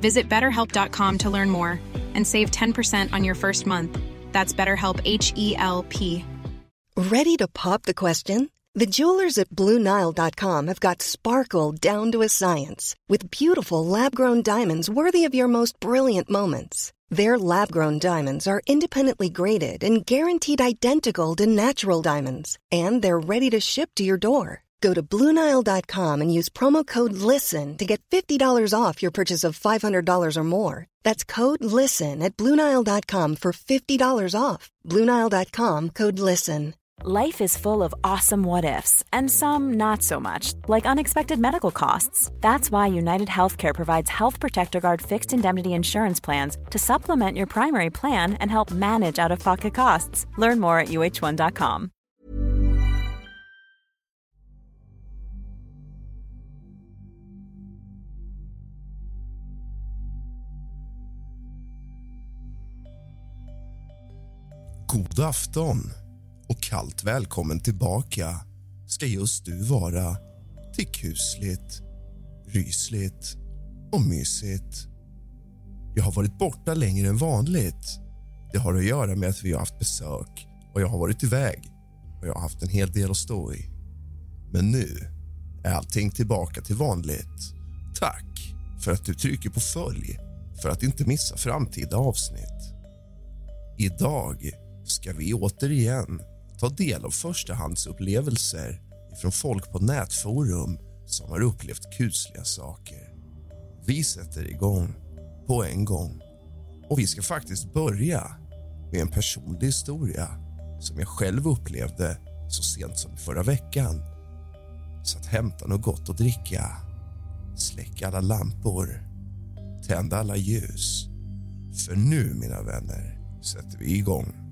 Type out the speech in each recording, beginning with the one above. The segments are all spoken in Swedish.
Visit betterhelp.com to learn more and save 10% on your first month. That's BetterHelp H E L P. Ready to pop the question? The jewelers at BlueNile.com have got sparkle down to a science with beautiful lab grown diamonds worthy of your most brilliant moments. Their lab grown diamonds are independently graded and guaranteed identical to natural diamonds, and they're ready to ship to your door. Go to Bluenile.com and use promo code LISTEN to get $50 off your purchase of $500 or more. That's code LISTEN at Bluenile.com for $50 off. Bluenile.com code LISTEN. Life is full of awesome what ifs, and some not so much, like unexpected medical costs. That's why United Healthcare provides Health Protector Guard fixed indemnity insurance plans to supplement your primary plan and help manage out of pocket costs. Learn more at uh1.com. God afton och kallt välkommen tillbaka ska just du vara till kusligt, rysligt och mysigt. Jag har varit borta längre än vanligt. Det har att göra med att vi har haft besök och jag har varit iväg och jag har haft en hel del att stå i. Men nu är allting tillbaka till vanligt. Tack för att du trycker på följ för att inte missa framtida avsnitt. Idag ska vi återigen ta del av förstahandsupplevelser från folk på nätforum som har upplevt kusliga saker. Vi sätter igång på en gång. Och vi ska faktiskt börja med en personlig historia som jag själv upplevde så sent som förra veckan. Så att hämta något gott att dricka, släcka alla lampor, tända alla ljus. För nu, mina vänner, sätter vi igång.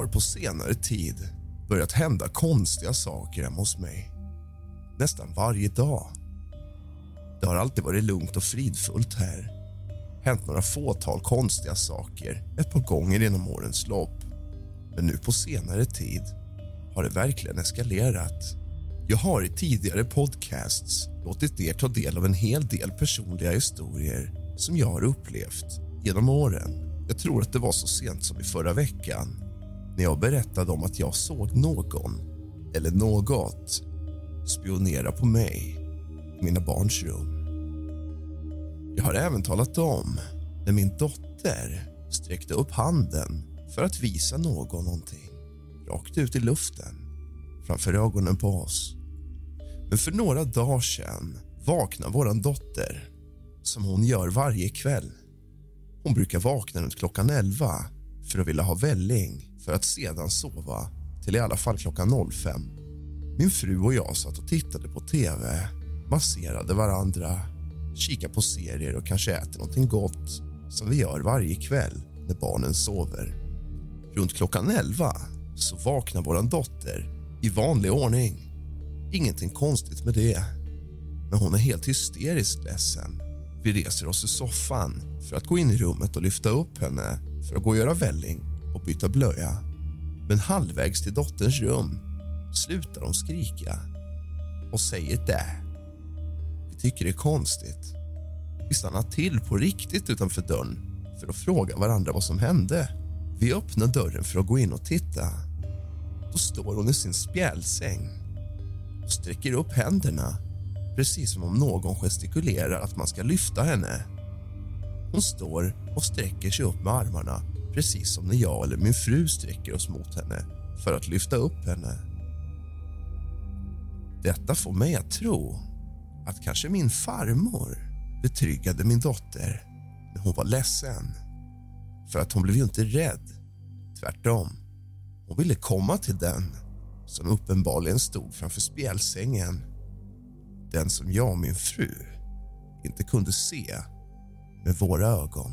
Har på senare tid börjat hända konstiga saker hemma hos mig. Nästan varje dag. Det har alltid varit lugnt och fridfullt här. Hänt några fåtal konstiga saker ett par gånger genom årens lopp. Men nu på senare tid har det verkligen eskalerat. Jag har i tidigare podcasts låtit er ta del av en hel del personliga historier som jag har upplevt genom åren. Jag tror att det var så sent som i förra veckan när jag berättade om att jag såg någon, eller något, spionera på mig i mina barns rum. Jag har även talat om när min dotter sträckte upp handen för att visa någon någonting rakt ut i luften framför ögonen på oss. Men för några dagar sedan vaknade vår dotter som hon gör varje kväll. Hon brukar vakna runt klockan 11 för att vilja ha välling för att sedan sova till i alla fall klockan 05. Min fru och jag satt och tittade på tv, masserade varandra kikade på serier och kanske äter någonting gott som vi gör varje kväll när barnen sover. Runt klockan 11 så vaknar vår dotter i vanlig ordning. Ingenting konstigt med det. Men hon är helt hysteriskt ledsen. Vi reser oss i soffan för att gå in i rummet och lyfta upp henne för att gå och göra välling och byta blöja. Men halvvägs till dotterns rum slutar hon skrika och säger det. Vi tycker det är konstigt. Vi stannar till på riktigt utanför dörren för att fråga varandra vad som hände. Vi öppnar dörren för att gå in och titta. Då står hon i sin spjälsäng och sträcker upp händerna precis som om någon gestikulerar att man ska lyfta henne. Hon står och sträcker sig upp med armarna precis som när jag eller min fru sträcker oss mot henne för att lyfta upp henne. Detta får mig att tro att kanske min farmor betryggade min dotter när hon var ledsen. För att hon blev ju inte rädd Tvärtom. Hon ville komma till den som uppenbarligen stod framför spjälsängen. Den som jag och min fru inte kunde se med våra ögon.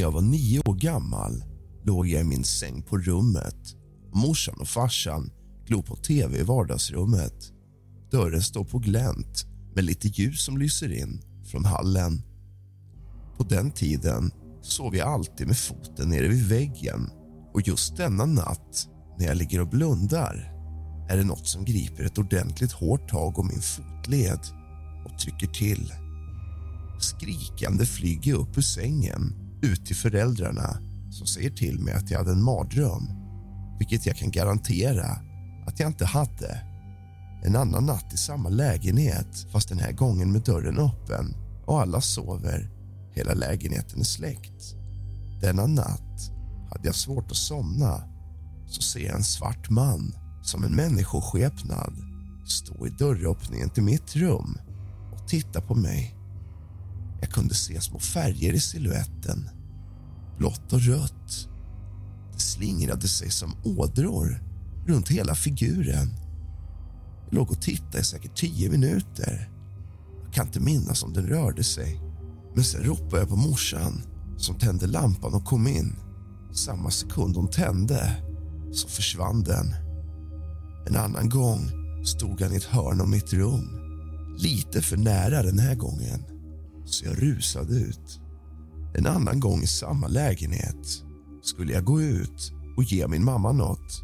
När jag var nio år gammal låg jag i min säng på rummet och morsan och farsan glor på tv i vardagsrummet. Dörren står på glänt med lite ljus som lyser in från hallen. På den tiden sov jag alltid med foten nere vid väggen och just denna natt, när jag ligger och blundar är det något som griper ett ordentligt hårt tag om min fotled och trycker till. Skrikande flyger jag upp ur sängen ut till föräldrarna som säger till mig att jag hade en mardröm vilket jag kan garantera att jag inte hade. En annan natt i samma lägenhet, fast den här gången med dörren öppen och alla sover. Hela lägenheten är släckt. Denna natt hade jag svårt att somna så ser jag en svart man som en människoskepnad stå i dörröppningen till mitt rum och titta på mig. Jag kunde se små färger i siluetten. Blått och rött. Det slingrade sig som ådror runt hela figuren. Jag låg och tittade i säkert tio minuter. Jag kan inte minnas om den rörde sig. Men sen ropade jag på morsan som tände lampan och kom in. Samma sekund hon tände så försvann den. En annan gång stod han i ett hörn av mitt rum. Lite för nära den här gången, så jag rusade ut. En annan gång i samma lägenhet skulle jag gå ut och ge min mamma nåt.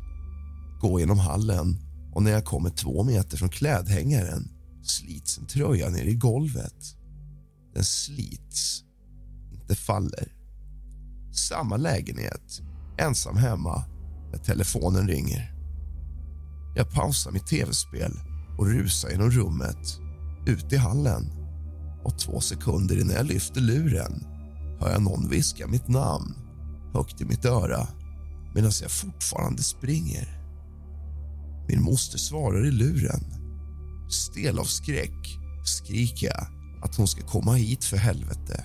Gå genom hallen och när jag kommer två meter från klädhängaren slits en tröja ner i golvet. Den slits, inte faller. Samma lägenhet, ensam hemma, när telefonen ringer. Jag pausar mitt tv-spel och rusar genom rummet, ut i hallen. Och två sekunder innan jag lyfter luren hör jag någon viska mitt namn högt i mitt öra medan jag fortfarande springer. Min moster svarar i luren. Stel av skräck skriker jag att hon ska komma hit för helvete.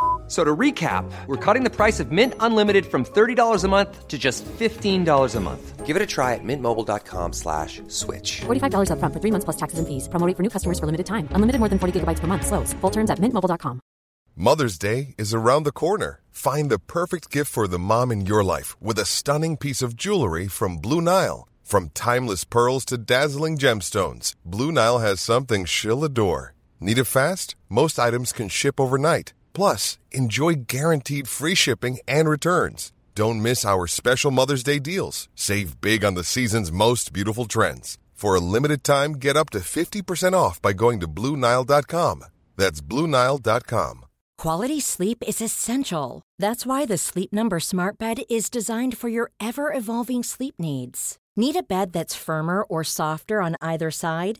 F- So to recap, we're cutting the price of Mint Unlimited from $30 a month to just $15 a month. Give it a try at mintmobile.com slash switch. $45 upfront for three months plus taxes and fees. Promo rate for new customers for limited time. Unlimited more than 40 gigabytes per month. Slows. Full terms at mintmobile.com. Mother's Day is around the corner. Find the perfect gift for the mom in your life with a stunning piece of jewelry from Blue Nile. From timeless pearls to dazzling gemstones, Blue Nile has something she'll adore. Need it fast? Most items can ship overnight. Plus, enjoy guaranteed free shipping and returns. Don't miss our special Mother's Day deals. Save big on the season's most beautiful trends. For a limited time, get up to 50% off by going to Blue Nile.com. That's Blue Nile.com. Quality sleep is essential. That's why the Sleep Number Smart Bed is designed for your ever evolving sleep needs. Need a bed that's firmer or softer on either side?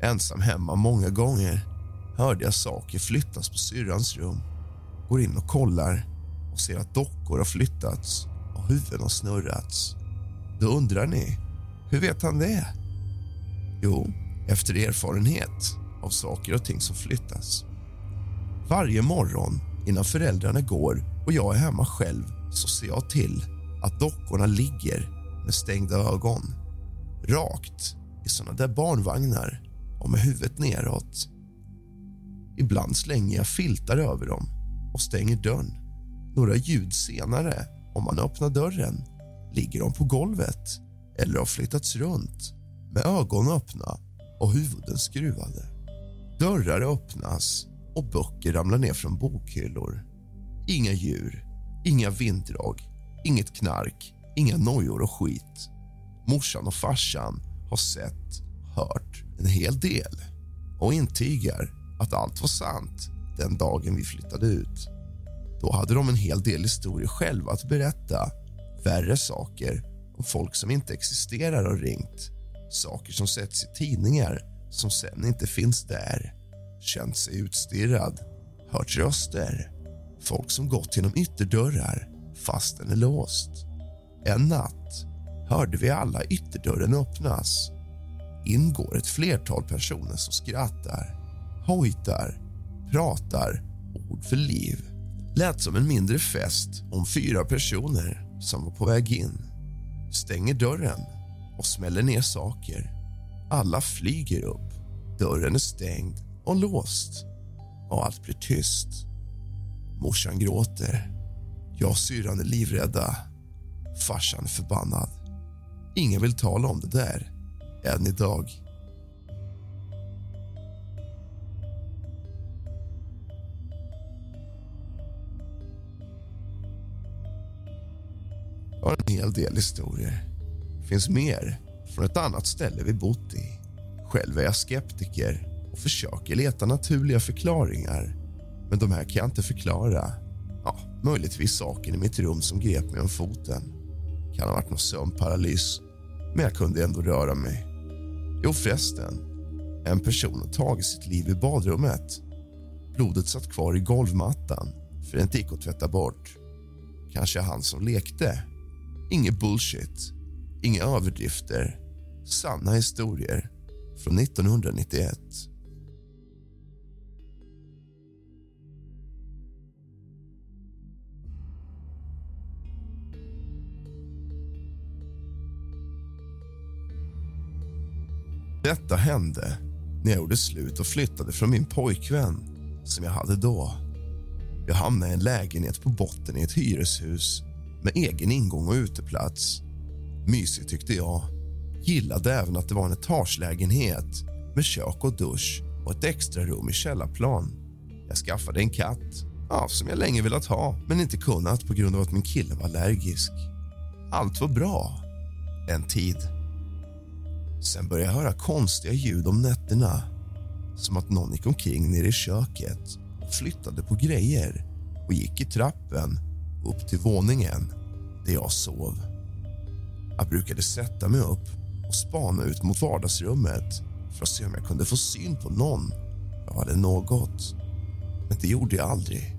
Ensam hemma många gånger hörde jag saker flyttas på syrrans rum. Går in och kollar och ser att dockor har flyttats och huvuden har snurrats. Då undrar ni, hur vet han det? Jo, efter erfarenhet av saker och ting som flyttas. Varje morgon innan föräldrarna går och jag är hemma själv så ser jag till att dockorna ligger med stängda ögon. Rakt i såna där barnvagnar och med huvudet neråt. Ibland slänger jag filtar över dem och stänger dörren. Några ljud senare, om man öppnar dörren, ligger de på golvet eller har flyttats runt med ögon öppna och huvuden skruvade. Dörrar öppnas och böcker ramlar ner från bokhyllor. Inga djur, inga vinddrag, inget knark, inga nojor och skit. Morsan och farsan har sett, hört en hel del och intygar att allt var sant den dagen vi flyttade ut. Då hade de en hel del historier själva att berätta. Värre saker om folk som inte existerar har ringt. Saker som setts i tidningar som sen inte finns där. Känt sig utstirrad, hört röster. Folk som gått genom ytterdörrar fast den är låst. En natt hörde vi alla ytterdörren öppnas. In går ett flertal personer som skrattar, hojtar, pratar ord för liv. Lät som en mindre fest om fyra personer som var på väg in. Stänger dörren och smäller ner saker. Alla flyger upp. Dörren är stängd och låst och allt blir tyst. Morsan gråter. Jag och syrran är livrädda. Farsan är förbannad. Ingen vill tala om det där, än idag. Jag har en hel del historier. Det finns mer från ett annat ställe vi bott i. Själv är jag skeptiker och försöker leta naturliga förklaringar. Men de här kan jag inte förklara. Ja, möjligtvis saken i mitt rum som grep mig om foten. Kan ha varit någon sömnparalys, men jag kunde ändå röra mig. Jo, förresten. En person har tagit sitt liv i badrummet. Blodet satt kvar i golvmattan för det inte gick att tvätta bort. Kanske han som lekte. Inget bullshit, inga överdrifter. Sanna historier från 1991. Detta hände när jag gjorde slut och flyttade från min pojkvän som jag hade då. Jag hamnade i en lägenhet på botten i ett hyreshus med egen ingång och uteplats. Mysigt tyckte jag. Gillade även att det var en etagelägenhet med kök och dusch och ett extra rum i källarplan. Jag skaffade en katt ja, som jag länge velat ha men inte kunnat på grund av att min kille var allergisk. Allt var bra. En tid. Sen började jag höra konstiga ljud om nätterna. Som att någon gick omkring nere i köket och flyttade på grejer och gick i trappen upp till våningen där jag sov. Jag brukade sätta mig upp och spana ut mot vardagsrummet för att se om jag kunde få syn på någon Jag hade något. Men det gjorde jag aldrig.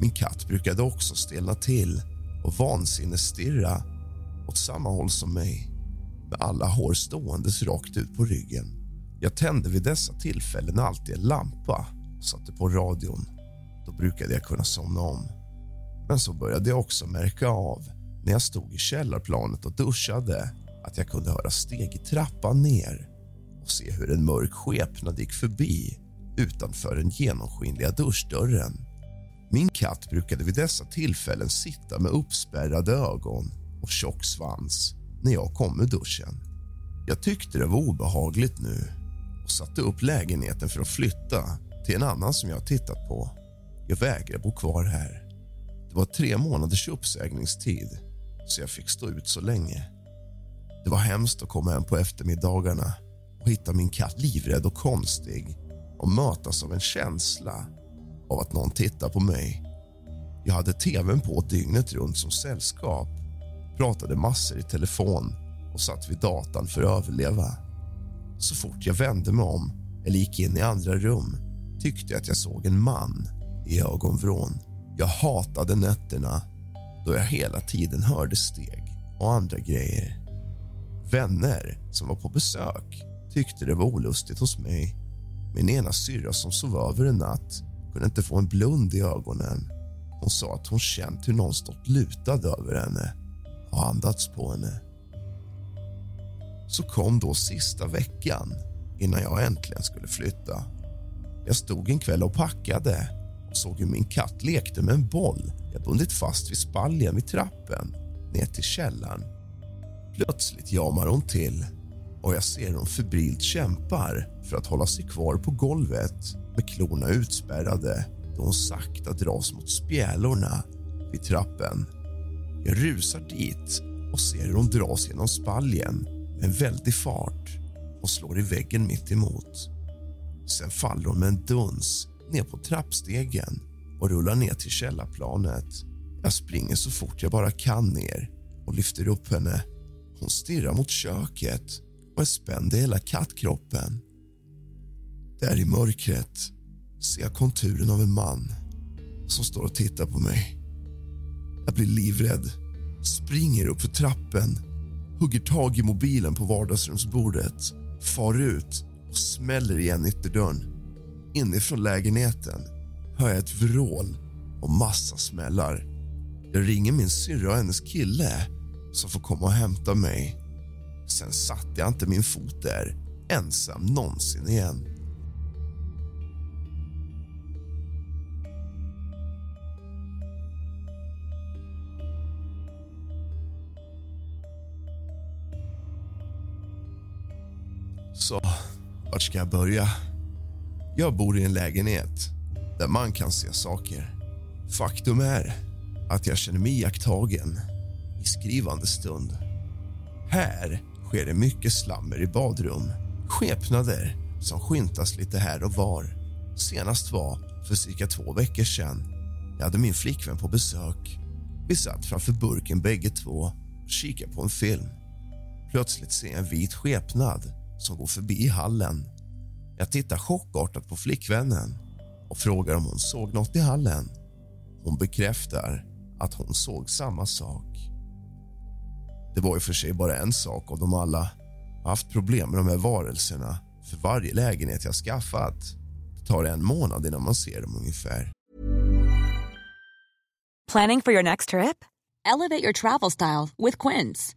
Min katt brukade också stelna till och vansinnesstirra åt samma håll som mig med alla hår ståendes rakt ut på ryggen. Jag tände vid dessa tillfällen alltid en lampa och satte på radion. Då brukade jag kunna somna om. Men så började jag också märka av när jag stod i källarplanet och duschade att jag kunde höra steg i trappan ner och se hur en mörk skepnad gick förbi utanför den genomskinliga duschdörren. Min katt brukade vid dessa tillfällen sitta med uppspärrade ögon och tjock svans när jag kom ur duschen. Jag tyckte det var obehagligt nu och satte upp lägenheten för att flytta till en annan som jag tittat på. Jag vägrar bo kvar här. Det var tre månaders uppsägningstid så jag fick stå ut så länge. Det var hemskt att komma hem på eftermiddagarna och hitta min katt livrädd och konstig och mötas av en känsla av att någon tittar på mig. Jag hade tvn på dygnet runt som sällskap pratade massor i telefon och satt vid datan för att överleva. Så fort jag vände mig om eller gick in i andra rum tyckte jag att jag såg en man i ögonvrån. Jag hatade nätterna då jag hela tiden hörde steg och andra grejer. Vänner som var på besök tyckte det var olustigt hos mig. Min ena syrra som sov över en natt kunde inte få en blund i ögonen. Hon sa att hon känt hur någon stått lutad över henne och andats på henne. Så kom då sista veckan innan jag äntligen skulle flytta. Jag stod en kväll och packade och såg hur min katt lekte med en boll jag bundit fast vid spaljen vid trappen ner till källaren. Plötsligt jamar hon till och jag ser hon febrilt kämpar för att hålla sig kvar på golvet med klorna utspärrade då hon sakta dras mot spjälorna vid trappen. Jag rusar dit och ser hur hon dras genom spaljen med en väldig fart och slår i väggen mitt emot. Sen faller hon med en duns ner på trappstegen och rullar ner till källarplanet. Jag springer så fort jag bara kan ner och lyfter upp henne. Hon stirrar mot köket och är spänd i hela kattkroppen. Där i mörkret ser jag konturen av en man som står och tittar på mig. Jag blir livrädd, springer upp för trappen hugger tag i mobilen på vardagsrumsbordet far ut och smäller igen ytterdörren. Inifrån lägenheten hör jag ett vrål och massa smällar. Jag ringer min syrra och hennes kille som får komma och hämta mig. Sen satte jag inte min fot där ensam någonsin igen. Alltså, vart ska jag börja? Jag bor i en lägenhet där man kan se saker. Faktum är att jag känner mig iakttagen i skrivande stund. Här sker det mycket slammer i badrum. Skepnader som skyntas lite här och var. Senast var för cirka två veckor sedan. Jag hade min flickvän på besök. Vi satt framför burken bägge två och kikade på en film. Plötsligt ser jag en vit skepnad som går förbi hallen. Jag tittar chockartat på flickvännen och frågar om hon såg något i hallen. Hon bekräftar att hon såg samma sak. Det var i och för sig bara en sak av dem alla. Jag har haft problem med de här varelserna för varje lägenhet jag skaffat. Det tar en månad innan man ser dem ungefär. Planning for your next trip? Elevate your travel style with Quince.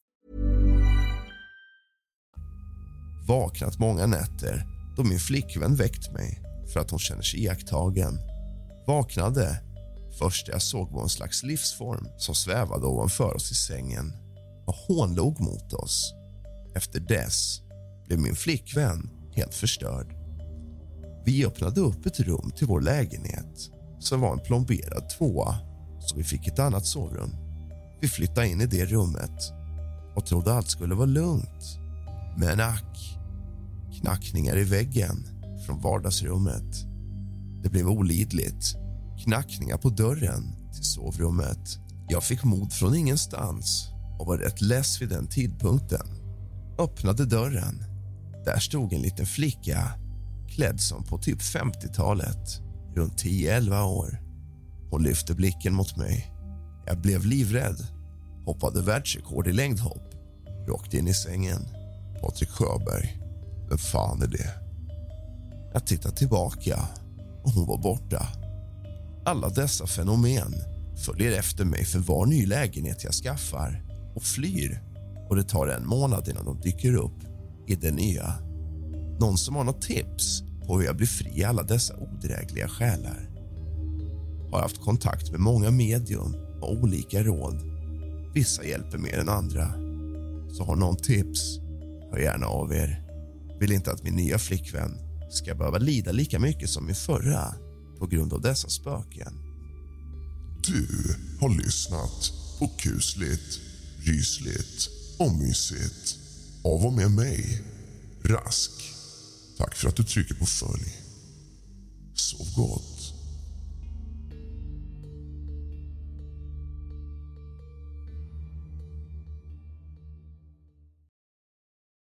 Vaknat många nätter då min flickvän väckt mig för att hon känner sig iakttagen. Vaknade först jag såg var en slags livsform som svävade ovanför oss i sängen och hånlog mot oss. Efter dess blev min flickvän helt förstörd. Vi öppnade upp ett rum till vår lägenhet som var en plomberad tvåa så vi fick ett annat sovrum. Vi flyttade in i det rummet och trodde allt skulle vara lugnt. Men ack, knackningar i väggen från vardagsrummet. Det blev olidligt. Knackningar på dörren till sovrummet. Jag fick mod från ingenstans och var rätt less vid den tidpunkten. Öppnade dörren. Där stod en liten flicka klädd som på typ 50-talet, runt 10-11 år. Hon lyfte blicken mot mig. Jag blev livrädd, hoppade världsrekord i längdhopp rakt in i sängen. Patrik Sjöberg, vem fan är det? Jag tittade tillbaka och hon var borta. Alla dessa fenomen följer efter mig för var ny lägenhet jag skaffar och flyr och det tar en månad innan de dyker upp i det nya. Någon som har något tips på hur jag blir fri i alla dessa odrägliga själar? Har haft kontakt med många medium och olika råd. Vissa hjälper mer än andra. Så har någon tips, hör gärna av er. Vill inte att min nya flickvän ska behöva lida lika mycket som min förra på grund av dessa spöken. Du har lyssnat på kusligt, rysligt och mysigt av och med mig, Rask. Tack för att du trycker på följ. Sov gott.